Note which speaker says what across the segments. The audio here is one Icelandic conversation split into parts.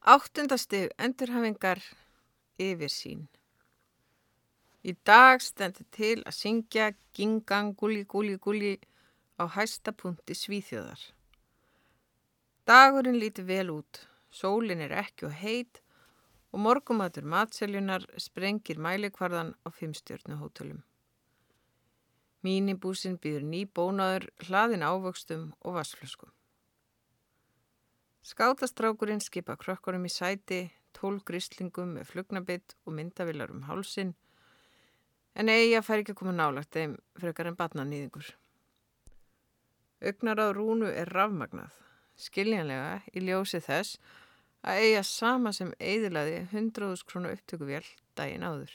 Speaker 1: Áttundastig endurhafingar yfir sín. Í dag stendur til að syngja gingang gulli gulli gulli á hæsta punkti svíþjóðar. Dagurinn líti vel út, sólinn er ekki og heit og morgumatur matseljunar sprengir mælikvarðan á fimmstjörnuhótölum. Mínibúsin býður ný bónaður hlaðin ávöxtum og vassflöskum. Skátastrákurinn skipa krökkurum í sæti, tól gríslingum með flugnabitt og myndavillar um hálsin, en eiga fær ekki að koma nálagt þeim frekar en batnanýðingur. Ögnar á rúnu er rafmagnað, skiljanlega í ljósi þess að eiga sama sem eidilaði 100.000 krónu upptökuvél daginn áður.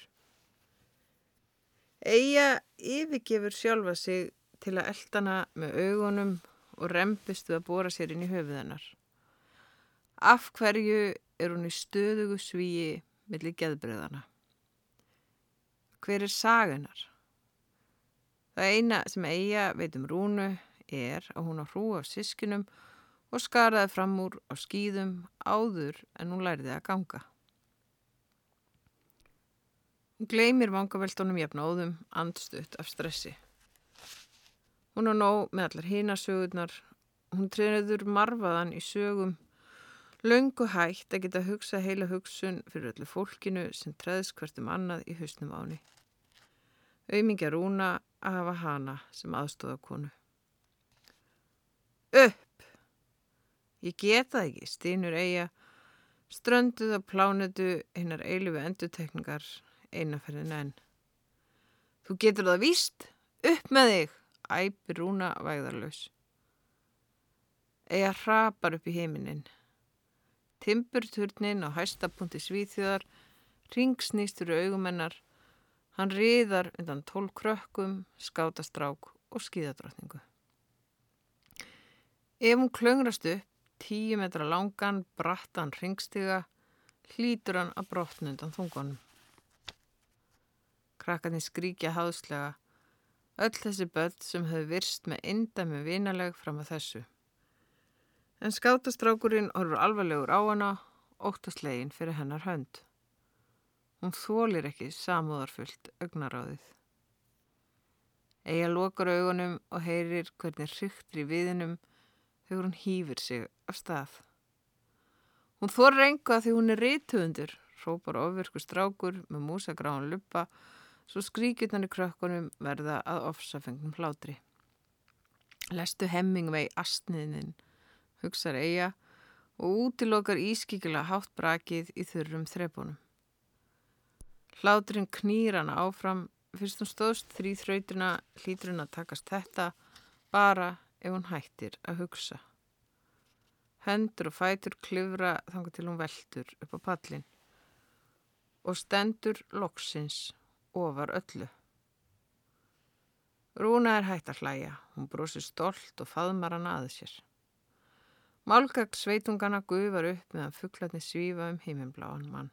Speaker 1: Eiga yfirgefur sjálfa sig til að eldana með augunum og rempist við að bóra sér inn í höfuðennar. Af hverju er hún í stöðugu svíi millir geðbröðana? Hver er sagunar? Það eina sem eiga veitum rúnu er að hún á hrú af sískinum og skaraði fram úr á skýðum áður en hún læriði að ganga. Hún gleymir vangaveltunum jafnóðum andstutt af stressi. Hún á nóg með allar hínasögurnar, hún treyniður marfaðan í sögum Laungu hægt að geta hugsa heila hugsun fyrir öllu fólkinu sem treðs hvertum annað í hausnum áni. Auðmingja rúna að hafa hana sem aðstóða konu. Upp! Ég geta ekki, stínur eiga, strönduð og plánuðu hinnar eilifu endutekningar einaferðin enn. Þú getur það víst, upp með þig, æpir rúna vægðarlaus. Eiga hrapar upp í heiminin. Timburturnin á hæstapunkti Svíþjóðar ringsnýstur augumennar. Hann riðar undan tól krökkum, skátastrák og skíðadrottningu. Ef hún klöngrast upp, tíu metra langan, brattan ringstiga, hlítur hann að brotna undan þungunum. Krakkarnir skríkja háðslega, öll þessi börn sem hefur virst með indæmi vinaleg fram að þessu. En skátastrákurinn horfur alvarlegur á hana, óttaslegin fyrir hennar hönd. Hún þólir ekki samúðarfullt augnaráðið. Ega lokar augunum og heyrir hvernig hryktir í viðinum þegar hún hýfir sig af stað. Hún þór reynga því hún er reytuundur, rópar ofirku strákur með músagráðan luppa, svo skríkjutnan í krökkunum verða að ofsafengnum hlátri. Lestu hemmingvei astniðnin hugsar eiga og útilokar ískíkilega hátt brakið í þurrum þrepunum. Hláturinn knýr hana áfram, fyrst hún stóðst þrýþrautina hlýtur hún að takast þetta bara ef hún hættir að hugsa. Hendur og fætur klifra þangar til hún veldur upp á pallin og stendur loksins ofar öllu. Rúna er hægt að hlæja, hún brosir stolt og faðmar hann að sér. Málgagn sveitungana gufar upp meðan fugglarnir svífa um himminbláan mann.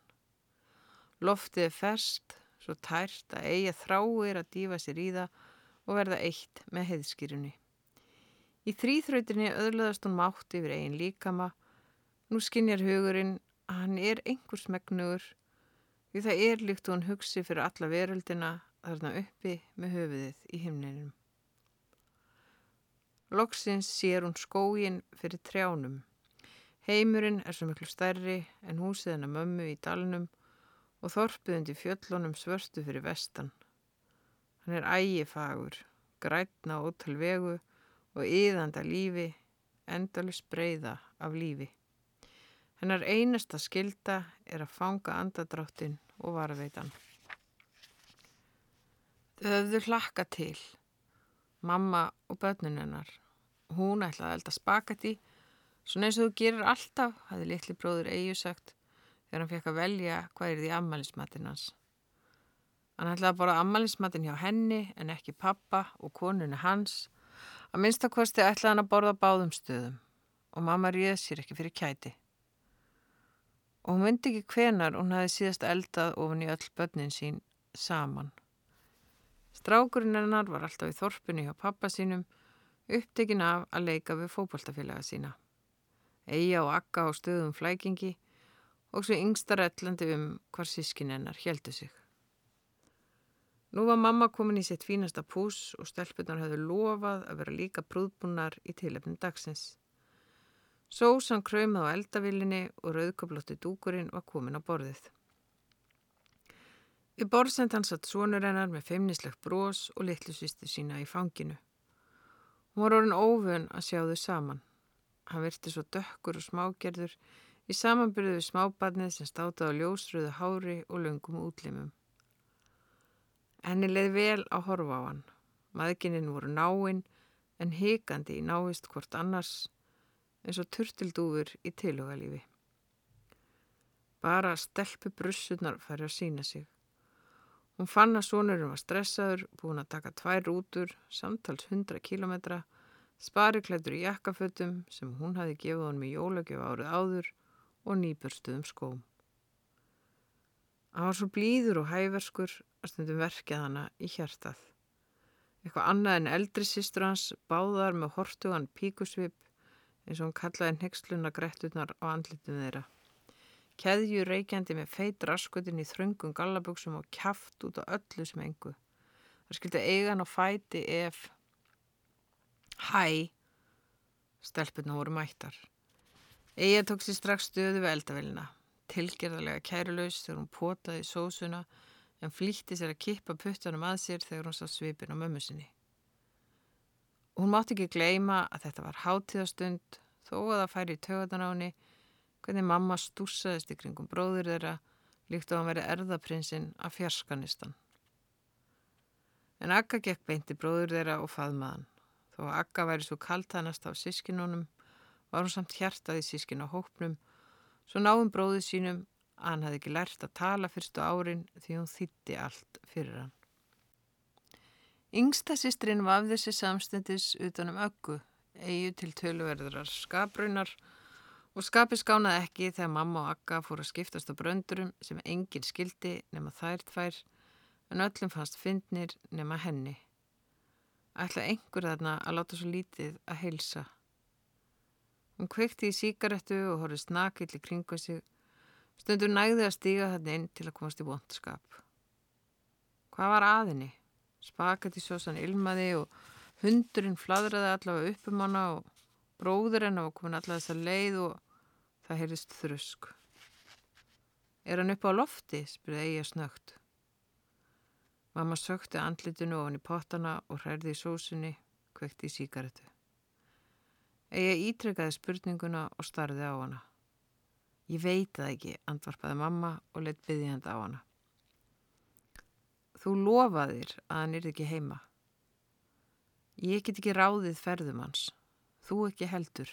Speaker 1: Loftið er ferst, svo tært að eiga þráir að dífa sér í það og verða eitt með heiðskýrunni. Í þrýþrautinni öðlaðast hún mátt yfir eigin líkama. Nú skinnjar hugurinn að hann er einhvers megnugur því það er líkt hann hugsi fyrir alla veröldina þarna uppi með höfuðið í himninum. Loksins sér hún skógin fyrir trjánum. Heimurinn er svo miklu stærri en húsið hennar mömmu í dalnum og þorpiðundi fjöllunum svörstu fyrir vestan. Hann er ægifagur, grætna ótal vegu og yðanda lífi, endalus breyða af lífi. Hennar einasta skilda er að fanga andadráttin og varveitan. Þau höfðu hlakka til, mamma og börnunennar. Hún ætlaði að elda spagetti, svona eins og þú gerir alltaf, hafði litli bróður Eyju sagt þegar hann fekk að velja hvað er því ammaliðsmatinn hans. Hann ætlaði að bora ammaliðsmatinn hjá henni en ekki pappa og konunni hans. Að minnstakosti ætlaði hann að borða báðum stöðum og mamma ríði sér ekki fyrir kæti. Og hún myndi ekki hvenar hún hafi síðast eldað ofin í öll börnin sín saman. Strákurinn hennar var alltaf í þorpinu hjá pappa sínum upptekin af að leika við fókbaltafélaga sína. Eija og Akka á stöðum flækingi og svo yngsta rætlandi um hvar sískin hennar heldu sig. Nú var mamma komin í sitt fínasta pús og stelpunar hefðu lofað að vera líka prúðbúnar í tilefnum dagsins. Sósan kröymið á eldavillinni og rauðkoblótti dúkurinn var komin á borðið. Í borðsend hans satt sonur hennar með feimnislegt brós og litlusvistu sína í fanginu. Hún var orðin óvön að sjá þau saman. Hann virti svo dökkur og smágerður í samanbyrðu við smábarnið sem státaði á ljósröðu hári og löngum útlimum. Henni leið vel að horfa á hann. Maðgininn voru náinn en hikandi í návist hvort annars eins og turtildúfur í tilugalífi. Bara stelpu brussunar færi að sína sig. Hún fann að sonurum var stressaður, búin að taka tvær rútur, samtals 100 kilometra, spariklættur í jakkafötum sem hún hafi gefið honum í jólagjöf árið áður og nýburstuðum skóm. Hann var svo blíður og hæverskur að stundum verkið hana í hjartað. Eitthvað annað en eldri sýstur hans báðar með hortugan píkusvip eins og hann kallaði nexluna gretturnar á andlitum þeirra. Keðju reykjandi með feit raskutin í þröngum gallaböksum og kæft út á öllu sem engu. Það skildi eigan og fæti ef Hæ, stelpunna voru mættar. Eija tók sér strax stöðu við eldavelina, tilgerðarlega kærulaus þegar hún potaði sósuna en flýtti sér að kippa puttanum að sér þegar hún sá svipin á mömmu sinni. Hún mátti ekki gleima að þetta var hátíðastund þó að það færi í tögatan á henni hvernig mamma stúsaðist í kringum bróður þeirra líkt á að veri erðaprinsinn af fjarskanistan. En Akka gekk beinti bróður þeirra og faðmaðan. Þó að Akka væri svo kaltanast af sískinunum var hún samt hjartað í sískin á hópnum svo náum bróðu sínum að hann hafði ekki lært að tala fyrstu árin því hún þýtti allt fyrir hann. Yngsta sýstrin vafði sér samstendis utanum öggu, eigu til töluverðurar skaprunar og skapi skánaði ekki þegar mamma og Akka fór að skiptast á bröndurum sem enginn skildi nema þær tvær en öllum fannst fyndnir nema henni. Ætla einhver þarna að láta svo lítið að heilsa. Hún kveikti í síkaretu og horfið snakill í kringu sig. Stundur nægði að stíga þarna inn til að komast í vondskap. Hvað var aðinni? Spaket í sósan ilmaði og hundurinn fladraði allavega upp um hana og bróður hennar var komin allavega þess að leið og það heyrðist þrusk. Er hann upp á lofti? spurði Eija snögt. Mamma sökti andlitinu ofan í pottana og hærði í sósunni, kvekti í síkaretu. Eija ítrekkaði spurninguna og starði á hana. Ég veit það ekki, andvarpaði mamma og leitt byggðið á hana. Þú lofaðir að hann er ekki heima. Ég get ekki ráðið ferðum hans. Þú ekki heldur.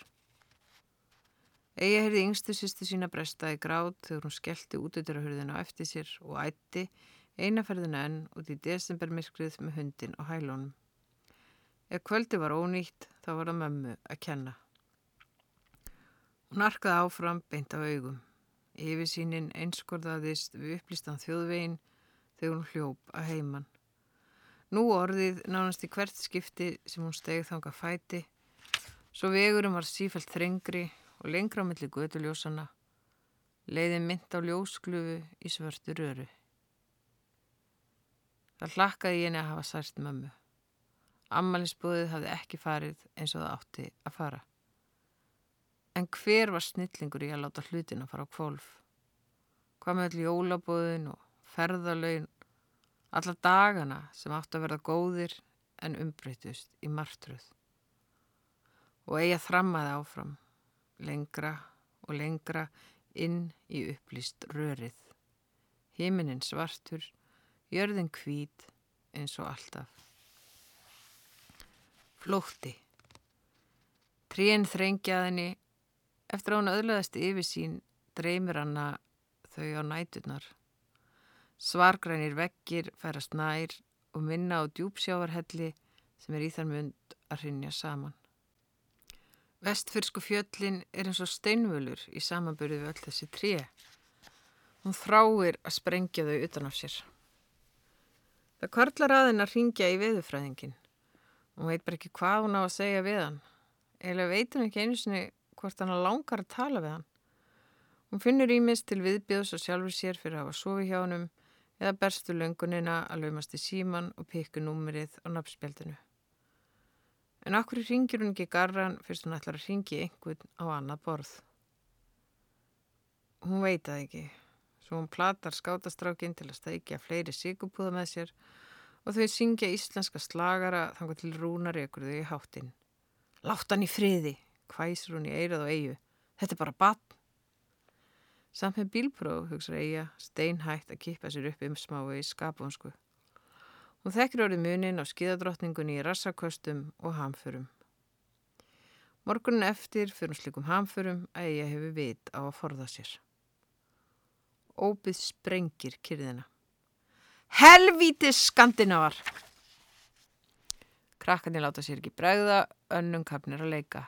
Speaker 1: Eigi heyrði yngstu sýstu sína bresta í gráð þegar hún skellti útöyturahurðina á eftir sér og ætti einaferðina enn út í desembermirkrið með hundin og hælónum. Ef kvöldi var ónýtt þá var það mömmu að kenna. Hún arkaði áfram beint af augum. Yfirsýnin einskorðaðist við upplýstan þjóðvegin þegar hún hljóp að heiman. Nú orðið nánast í hvert skipti sem hún stegið þanga fæti, svo vegurum var sífælt þrengri og lengra á milli göduljósana, leiði mynd á ljósklufu í svörtu röru. Það hlakkaði henni að hafa sært mömmu. Ammaliðsbúðið hafði ekki farið eins og það átti að fara. En hver var snillingur í að láta hlutin að fara á kvolf? Hvað með allir jólabóðin og ferðalögin, alla dagana sem átt að verða góðir en umbreytust í martröð. Og eiga þrammaði áfram, lengra og lengra inn í upplýst rörið. Himinin svartur, jörðin hvít eins og alltaf. Flótti. Trín þrengjaðinni, eftir að hún öðlaðast yfir sín dreymir hana þau á nætunar. Svargrænir vekkir færast nær og minna á djúpsjávarhelli sem er í þann mund að hrinja saman. Vestfyrsku fjöllin er eins og steinvölur í samanbyrðu við öll þessi tré. Hún þráir að sprengja þau utan á sér. Það kvarlar aðeins að ringja í veðufræðingin. Hún veit bara ekki hvað hún á að segja við hann. Eða veit hún ekki einu sinni hvort hann langar að tala við hann. Hún finnur ímist til viðbjóðs og sjálfur sér fyrir að hafa sofi hjá hennum eða berstu löngunina að laumast í síman og pikku númerið á nafnspjaldinu. En okkur ringir hún ekki garran fyrst hún ætlar að ringi einhvern á annað borð. Hún veit að ekki, svo hún platar skátastrákinn til að stækja fleiri sigupúða með sér og þau syngja íslenska slagara þangar til rúnar ykkur þau í háttinn. Látt hann í friði, hvæsir hún í eirað og eigu. Þetta er bara batn. Samt með bílpróf, hugsa Eija, steinhætt að kippa sér upp um smái í skapvonsku. Hún þekkir orðið munin á skíðadrottningunni í rassaköstum og hamförum. Morgunin eftir fyrir slikum hamförum að Eija hefur vit á að forða sér. Óbyð sprengir kyrðina. Helvítis skandinavar! Krakkarnir láta sér ekki bregða, önnum kapnir að leika.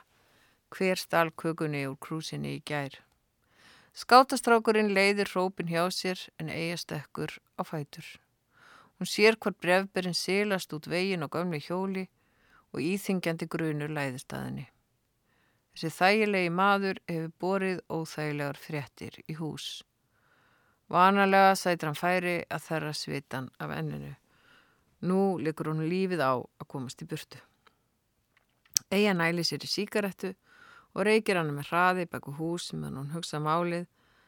Speaker 1: Hver stál kukunni úr krúsinni í gær? Skátastrákurinn leiðir hrópin hjá sér en eiga stekkur á fætur. Hún sér hvort brefberinn silast út veginn og gamli hjóli og íþingjandi grunur læðist að henni. Þessi þægilegi maður hefur borið óþægilegar fréttir í hús. Vanalega sætir hann færi að þerra svitan af enninu. Nú likur hún lífið á að komast í burtu. Eia næli sér í síkarettu og reykir hann með hraði baku hús meðan hún hugsa málið,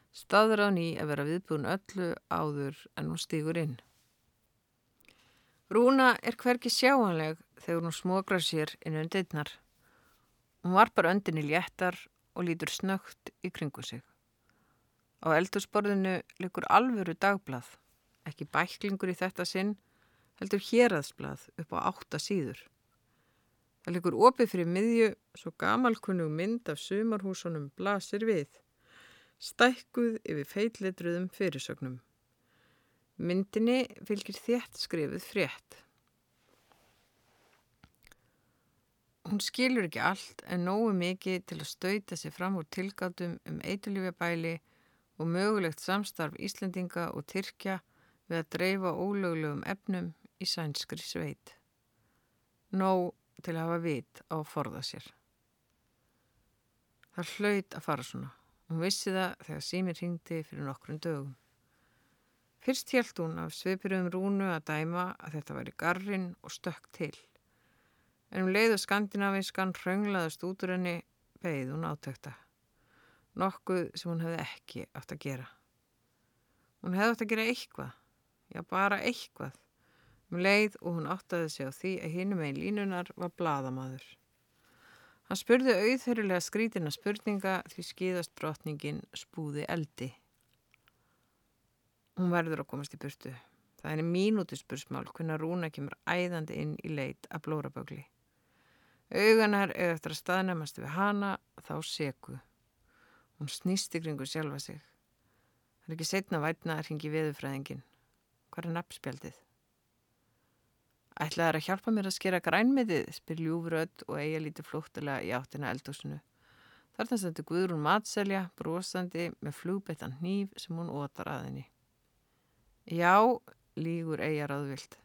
Speaker 1: staður á ný að vera viðbúin öllu áður en hún stýgur inn. Rúna er hverki sjáanleg þegar hún smokrar sér inn um deitnar. Hún varpar öndinni léttar og lítur snögt í kringu sig. Á eldursporðinu likur alvöru dagblað, ekki bæklingur í þetta sinn, heldur héraðsblað upp á átta síður. Það likur opið fyrir miðju svo gamalkunnug mynd af sumarhúsunum blasir við, stækkuð yfir feilletruðum fyrirsögnum. Myndinni fylgir þétt skrifið frétt. Hún skilur ekki allt en nógu mikið til að stauta sig fram úr tilgátum um eitulífjabæli og mögulegt samstarf Íslendinga og Tyrkja við að dreifa ólöglegum efnum í sænskri sveit. Nó til að hafa vit á að forða sér. Það hlaut að fara svona. Hún vissi það þegar símir hringdi fyrir nokkrum dögum. Fyrst hjælt hún af sveipirum rúnu að dæma að þetta væri garrin og stökk til. En um leiðu skandinaviskan hrönglaðast út úr henni beigð hún átökta. Nokkuð sem hún hefði ekki átt að gera. Hún hefði átt að gera eitthvað. Já, bara eitthvað. Um leið og hún áttaði sig á því að hinum einn línunar var bladamadur. Hann spurði auðhörulega skrítina spurninga því skýðast brotningin spúði eldi. Hún verður að komast í burtu. Það er mínúti spursmál hvernig Rúna kemur æðandi inn í leit að blórabögli. Auganar eða eftir að staðnæmast við hana þá seku. Hún snýst í kringu sjálfa sig. Það er ekki setna vætna að ringi veðufræðingin. Hvað er nafnspjaldið? Ætlaði að hjálpa mér að skera grænmiðið, spyr ljúfrödd og eiga lítið flóttilega í áttina eldúsinu. Þarna stendur Guðrún matselja, brosandi með flugbettan hníf sem hún ótar að henni. Já, lígur eiga ráðvilt.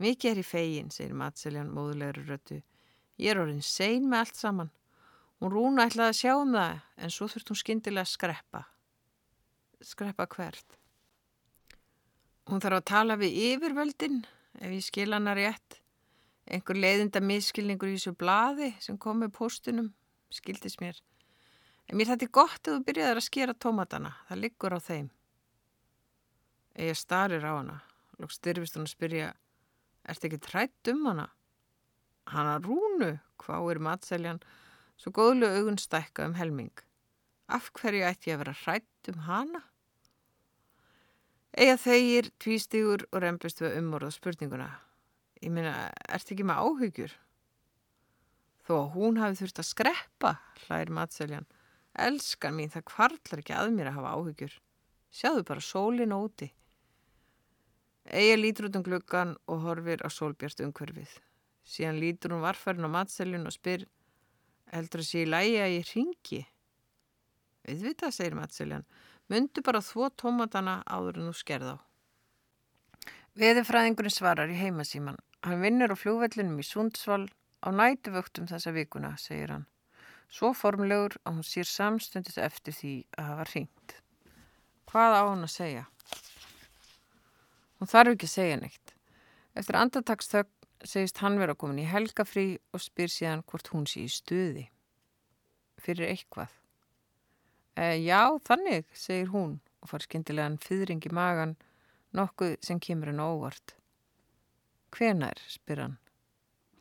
Speaker 1: Mikið er í fegin, segir matseljan móðulegri röttu. Ég er orðin sein með allt saman. Hún rúna ætlaði að sjá um það, en svo þurft hún skindilega að skreppa. Skreppa hvert? Hún þarf að tala við yfirvöldin, ef ég skil hana rétt. Engur leiðinda miskilningur í þessu blaði sem kom með postunum, skildis mér. En mér þetta er gott að þú byrjaði að skera tómatana, það liggur á þeim. Eða starir á hana, lók styrfist hún að spyrja, ert ekki trætt um hana? Hanna rúnu, hvað er matseljan, svo góðlu augun stækka um helming. Af hverju ætti ég að vera hrætt um hana? Ega þeir tvístígur og reymbist við umorða spurninguna. Ég meina, ert ekki með áhugjur? Þó að hún hafi þurft að skreppa, hlæðir matseljan. Elskan mín, það kvartlar ekki að mér að hafa áhugjur. Sjáðu bara sólin óti. Ega lítur út um gluggan og horfir á sólbjart umhverfið. Síðan lítur hún varfærin á matseljun og spyr, heldur að sé í lægi að ég ringi? Viðvitað, segir matseljan. Mundu bara þvó tómatana áður en þú skerð á. Veðifræðingurinn svarar í heimasíman. Hann vinnur á fljóvellinum í Sundsvall á nætuvöktum þessa vikuna, segir hann. Svo formlegur að hún sér samstundis eftir því að hafa ringt. Hvað á hún að segja? Hún þarf ekki að segja neitt. Eftir andartakstögg segist hann vera komin í helgafrí og spyr síðan hvort hún sé í stuði. Fyrir eitthvað. E, já, þannig, segir hún og far skindilegan fyrring í magan, nokkuð sem kemur henn óvart. Hvenar, spyr hann.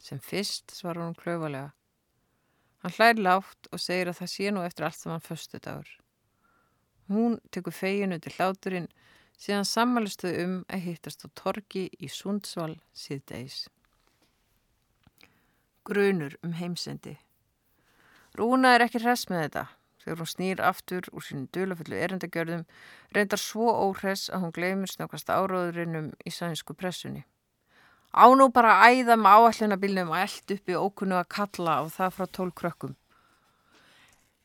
Speaker 1: Sem fyrst, svarur hún klöfalega. Hann hlær látt og segir að það sé nú eftir allt saman förstu dagur. Hún tekur feginu til hláturinn síðan sammalistuð um að hittast á torki í Sundsvall síðdeis. Grunur um heimsendi Rúna er ekki hress með þetta. Þegar hún snýr aftur úr sínum dölafullu erindagjörðum reyndar svo óhress að hún gleymir snökkast áráðurinnum í sænsku pressunni. Á nú bara æða með áallinabilnum og eld uppi ókunnu að kalla á það frá tól krökkum.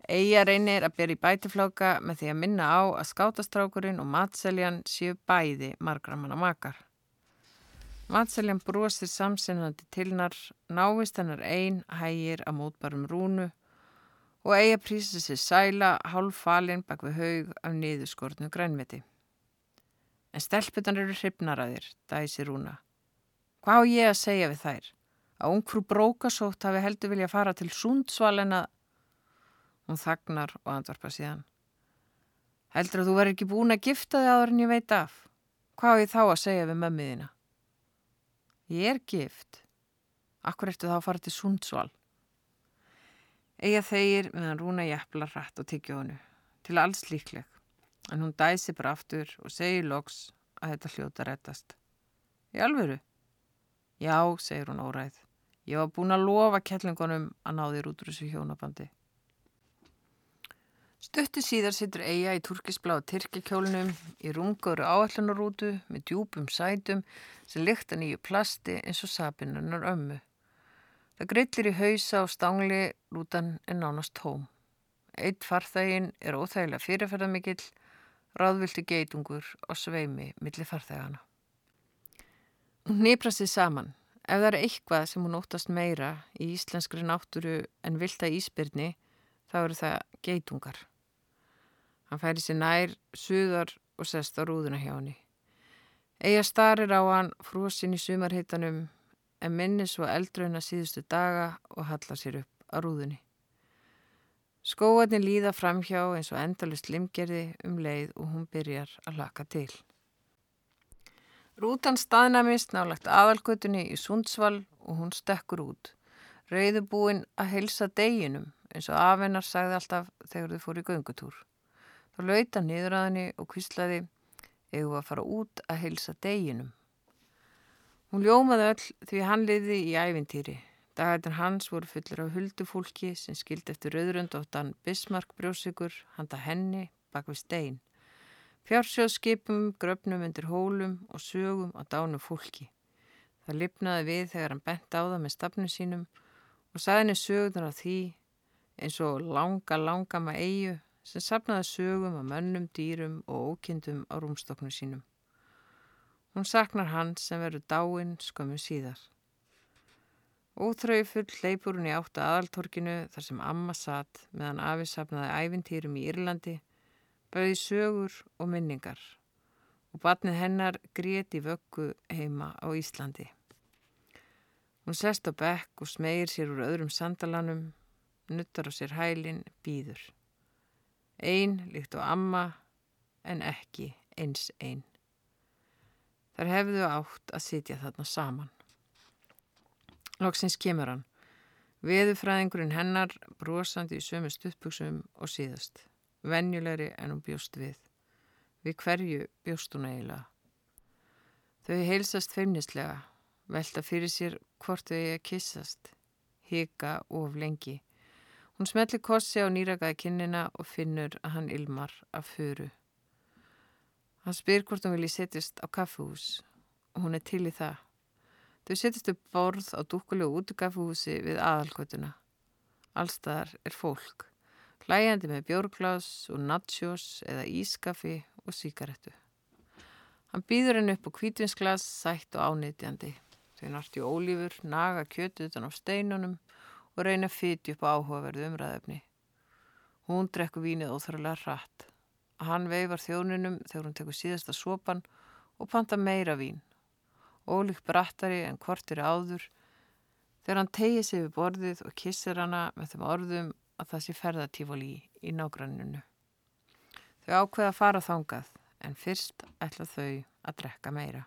Speaker 1: Eija reynir að bera í bætifláka með því að minna á að skátastrákurinn og matseljan séu bæði margramanna makar. Matseljan brosir samsinnandi tilnar, návist hennar einn hægir að mótbarum rúnu og Eija prísir sér sæla hálf falinn bak við haug af niðurskortnu grænveti. En stelputan eru hrifnaraðir, dæsi rúna. Hvað á ég að segja við þær? Að ungfrú brókasótt hafi heldur vilja fara til Sundsvall en að Hún þagnar og andvarpa síðan. Heldur að þú verður ekki búin að gifta þig aður en ég veit af. Hvað er þá að segja við mömmiðina? Ég er gift. Akkur ertu þá að fara til Sundsvall? Ega þeir meðan rúna jæfla rætt og tiggja honu. Til alls líkleg. En hún dæsi bara aftur og segir loks að þetta hljóta réttast. Í alvöru? Já, segir hún óræð. Ég var búin að lofa kellingunum að ná þér út úr þessu hjónabandi. Stötti síðar sittur eiga í turkisbláða tyrkjakjólunum í rungauru áallanarútu með djúpum sætum sem lykta nýju plasti eins og sapinunnar ömmu. Það grillir í hausa og stangli rútan er nánast tóm. Eitt farþægin er óþægilega fyrirferðamikill, ráðvilti geitungur og sveimi millir farþægana. Hún nýpra sér saman. Ef það er eitthvað sem hún óttast meira í íslenskri náttúru en vilta íspyrni, þá eru það geitungar. Hann færi sér nær, suðar og sest á rúðuna hjá henni. Eða starir á hann frosinn í sumarhittanum en minni svo eldröna síðustu daga og hallar sér upp á rúðunni. Skóarnir líða framhjá eins og endalust limgerði um leið og hún byrjar að laka til. Rútan staðnamist nálagt aðalgötunni í Sundsvall og hún stekkur út. Rauðubúinn að helsa deginum eins og afennar sagði alltaf þegar þau fór í göngutúr. Þá lauta niður að henni og kvíslaði eða að fara út að heilsa deginum. Hún ljómaði öll því hann liði í ævintýri. Dagarnir hans voru fullir af huldufólki sem skildi eftir rauðrönd áttan Bismarck brjósikur, handa henni bak við stein. Fjársjóðskipum, gröfnum undir hólum og sögum á dánum fólki. Það lipnaði við þegar hann bent á það með stafnum sínum og sagði henni sögurnar á því eins og langa, langa maður eigu sem sapnaði sögum af mönnum, dýrum og ókindum á rúmstoknum sínum. Hún saknar hann sem verður dáinn skömmu síðar. Óþraufull leipur hún í áttu aðaltorkinu þar sem amma satt meðan afi sapnaði ævintýrum í Írlandi, bauði sögur og minningar og batnið hennar gréti vöggu heima á Íslandi. Hún sest á bekk og smegir sér úr öðrum sandalanum, nuttar á sér hælin, býður. Einn líkt á amma en ekki eins einn. Þar hefðu átt að sitja þarna saman. Lóksins kemur hann. Veðufræðingurinn hennar brosandi í sömu stuttbuksum og síðast. Venjulegri en hún bjóst við. Við hverju bjóst hún eiginlega? Þau heilsast feimnislega, velta fyrir sér hvort þau að kissast, hika of lengi. Hún smellir kossi á nýrakaði kinnina og finnur að hann ilmar af föru. Hann spyr hvort hún vilji setjast á kaffehús og hún er til í það. Þau setjast upp borð á dúkulegu út kaffehúsi við aðalkvötuna. Allstaðar er fólk, hlæjandi með bjórglás og nachos eða ískaffi og síkaretu. Hann býður henn upp á kvítvinsglas, sætt og ánýtjandi. Þau narti ólífur, naga kjötu utan á steinunum og reyna að fytja upp áhugaverðu umræðefni. Hún drekku vínið óþröðlega hratt. Hann veifar þjónunum þegar hún tekur síðasta sopan og panta meira vín. Ólík brattari en kvortir áður þegar hann tegir sig við borðið og kissir hana með þeim orðum að það sé ferðatífól í í nágranninu. Þau ákveða að fara þangað en fyrst ætla þau að drekka meira.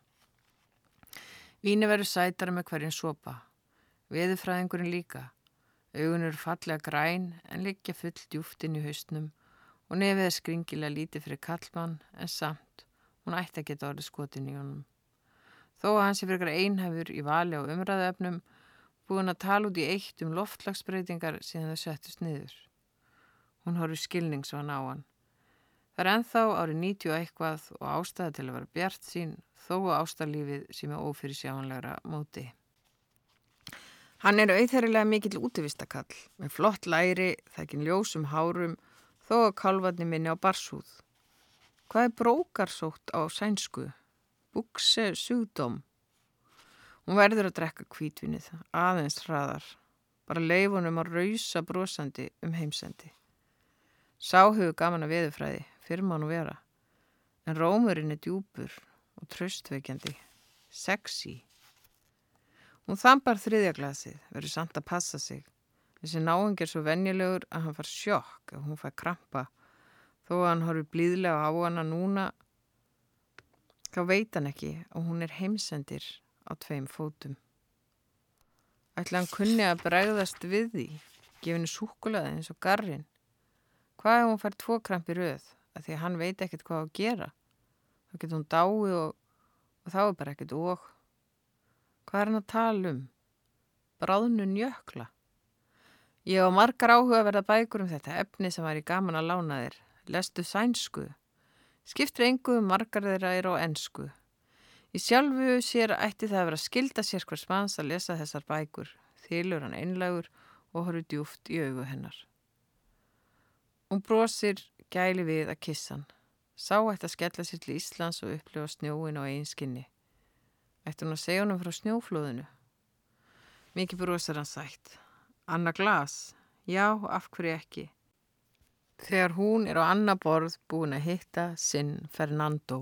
Speaker 1: Víni verður sætara með hverjum sopa. Veðufræðingurinn líka. Augun eru fallega græn en liggja full djúft inn í haustnum og nefið er skringilega lítið fyrir kallmann en samt hún ætti að geta orðið skotin í honum. Þó að hans er fyrir einhafur í vali á umræðaefnum búin að tala út í eitt um loftlagsbreytingar síðan þau settust niður. Hún horfið skilningsvann á hann. Það er enþá árið 90 eitthvað og ástæða til að vera bjart sín þó að ástæðlífið sem er ófyrir sjáanlegra móti. Hann er auðherrilega mikill útivistakall með flott læri, þekkin ljósum hárum þó að kalvarni minni á barsúð. Hvað er brókarsótt á sænsku? Bukse sjúdóm. Hún verður að drekka kvítvinnið, aðeins hraðar, bara leifunum að rausa brosandi um heimsendi. Sá hefur gaman að veðufræði, fyrir má nú vera. En rómurinn er djúpur og tröstveikjandi, sexy. Hún þampar þriðjaglasið, verður samt að passa sig. Þessi náing er svo venjulegur að hann far sjokk ef hún fær krampa. Þó að hann horfi blíðlega á hana núna, þá veit hann ekki að hún er heimsendir á tveim fótum. Ætla hann kunni að bregðast við því, gefinu súkulaði eins og garrin. Hvað ef hún fær tvo krampi rauð? því að hann veit ekkert hvað að gera þá getur hún dái og, og þá er bara ekkert og hvað er hann að tala um? Bráðnu njökla ég á margar áhuga að verða bækur um þetta efni sem var í gaman að lána þér. Lestu sænsku? Skiptur engu margar þeirra er á ennsku í sjálfu sér ætti það að vera skilda sér hvers manns að lesa þessar bækur. Þýlur hann einlegur og horfur djúft í augu hennar. Hún brosir gæli við að kissa hann. Sá ætti að skella sér til Íslands og upplifa snjóin og einn Ætti hún að segja honum frá snjóflóðinu? Mikið brosir hann sætt. Anna glas? Já, af hverju ekki? Þegar hún er á annar borð búin að hitta sinn Fernando.